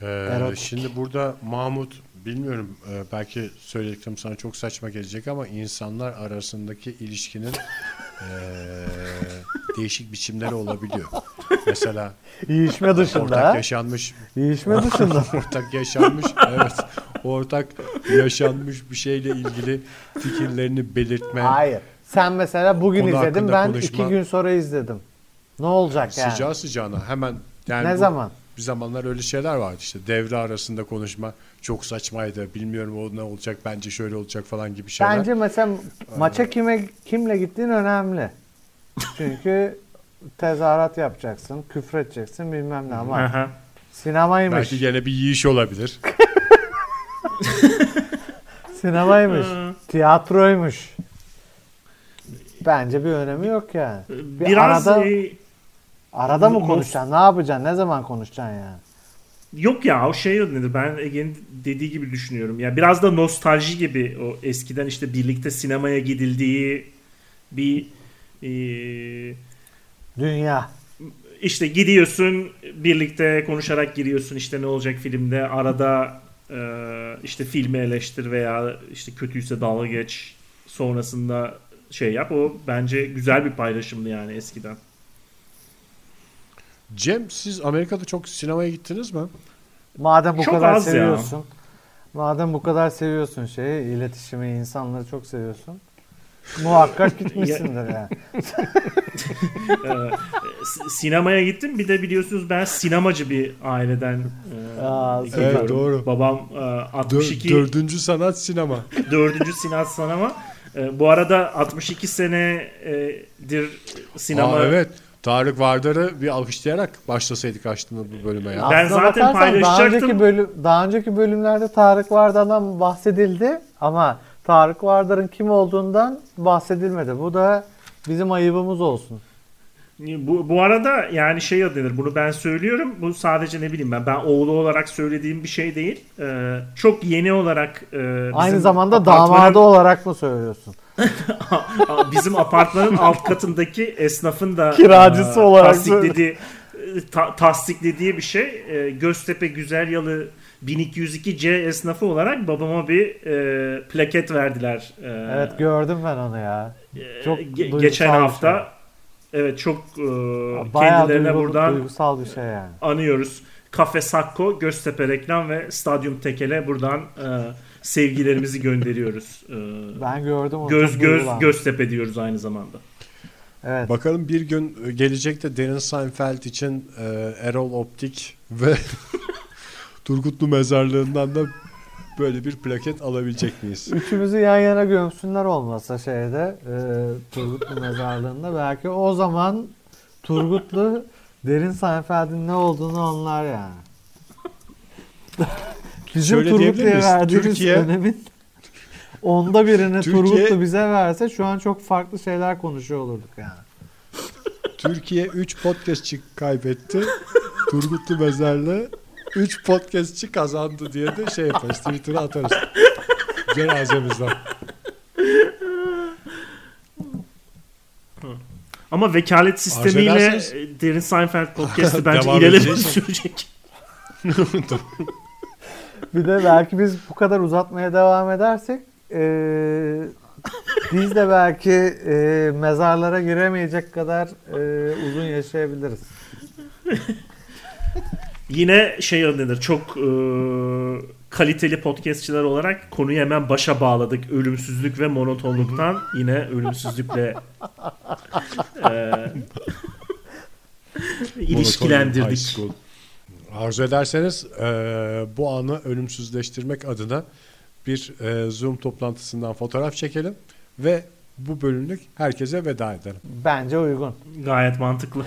Ee, Erotik. şimdi burada Mahmut bilmiyorum e, belki söylediklerim sana çok saçma gelecek ama insanlar arasındaki ilişkinin e, değişik biçimleri olabiliyor. Mesela Yiyişme dışında. ortak yaşanmış Yiyişme dışında. ortak yaşanmış evet ortak yaşanmış bir şeyle ilgili fikirlerini belirtme Hayır. Sen mesela bugün Konu izledin ben konuşma. iki gün sonra izledim. Ne olacak yani? sıcağı sıcağına hemen yani ne bu- zaman? bir zamanlar öyle şeyler vardı işte devre arasında konuşma çok saçmaydı bilmiyorum o ne olacak bence şöyle olacak falan gibi şeyler. Bence mesela maça kime kimle gittiğin önemli. Çünkü tezahürat yapacaksın, küfredeceksin bilmem ne ama sinemaymış. Belki gene bir yiyiş olabilir. Sinemaymış. Tiyatroymuş. Bence bir önemi yok yani. Bir Biraz arada, e, arada mı konuşacaksın? Ne yapacaksın? Ne zaman konuşacaksın yani? Yok ya o şey nedir ben Ege'nin dediği gibi düşünüyorum. Ya biraz da nostalji gibi o eskiden işte birlikte sinemaya gidildiği bir e, Dünya. işte gidiyorsun birlikte konuşarak giriyorsun işte ne olacak filmde arada e, işte filmi eleştir veya işte kötüyse dalga geç sonrasında şey yap o bence güzel bir paylaşımdı yani eskiden. Cem siz Amerika'da çok sinemaya gittiniz mi? Madem bu Çok kadar az ya. seviyorsun. Madem bu kadar seviyorsun şeyi, iletişimi, insanları çok seviyorsun. Muhakkak gitmişsindir yani. Sinemaya gittim. Bir de biliyorsunuz ben sinemacı bir aileden e, Aa. Evet, doğru. Babam e, Dör- 62 dördüncü sanat sinema. dördüncü sinat sinema. E, bu arada 62 senedir sinema. Aa, evet. Tarık Vardar'ı bir alkışlayarak başlasaydık aslında bu bölüme ya. Ben Aslına zaten bakarsan Daha paylaşacaktım. önceki, bölüm, daha önceki bölümlerde Tarık Vardar'dan bahsedildi ama Tarık Vardar'ın kim olduğundan bahsedilmedi. Bu da bizim ayıbımız olsun. Bu, bu arada yani şey denir. Bunu ben söylüyorum. Bu sadece ne bileyim ben. Ben oğlu olarak söylediğim bir şey değil. E, çok yeni olarak e, bizim Aynı zamanda apartmanın- damadı olarak mı söylüyorsun? bizim apartmanın alt katındaki esnafın da Kiracısı e, olarak tasdiklediği, ta, tasdiklediği bir şey. E, Göztepe Güzel Yalı 1202C esnafı olarak babama bir e, plaket verdiler. E, Evet gördüm ben onu ya. Çok ge- duygusal geçen hafta. Evet çok e, Bayağı kendilerine duygu- buradan duygusal bir şey yani. anıyoruz. Kafe Sakko, Göztepe Reklam ve Stadyum Tekel'e buradan e, sevgilerimizi gönderiyoruz. E, Ben gördüm onu. göz çok göz duygulandım. Göztepe diyoruz aynı zamanda. Evet. Bakalım bir gün gelecekte Derin Seinfeld için e, Erol Optik ve Turgutlu Mezarlığı'ndan da böyle bir plaket alabilecek miyiz? Üçümüzü yan yana gömsünler olmasa şeyde e, Turgutlu mezarlığında belki o zaman Turgutlu derin Seinfeld'in ne olduğunu anlar yani. Bizim Şöyle Turgutlu'ya verdiğimiz Türkiye- önemin onda birini Türkiye- Turgutlu bize verse şu an çok farklı şeyler konuşuyor olurduk yani. Türkiye 3 podcastçi kaybetti. Turgutlu Mezarlığı 3 podcastçi kazandı diye de şey yaparız. Twitter'a atarız. Cenazemizden. Ama vekalet sistemiyle Derin Seinfeld podcast'i bence edeceğiz. sürecek. Bir de belki biz bu kadar uzatmaya devam edersek e, biz de belki e, mezarlara giremeyecek kadar e, uzun yaşayabiliriz. Yine şey önlenir. Çok e, kaliteli podcastçiler olarak konuyu hemen başa bağladık. Ölümsüzlük ve monotonluktan yine ölümsüzlükle e, ilişkilendirdik. Arzu ederseniz e, bu anı ölümsüzleştirmek adına bir e, Zoom toplantısından fotoğraf çekelim ve bu bölümlük herkese veda edelim. Bence uygun. Gayet mantıklı.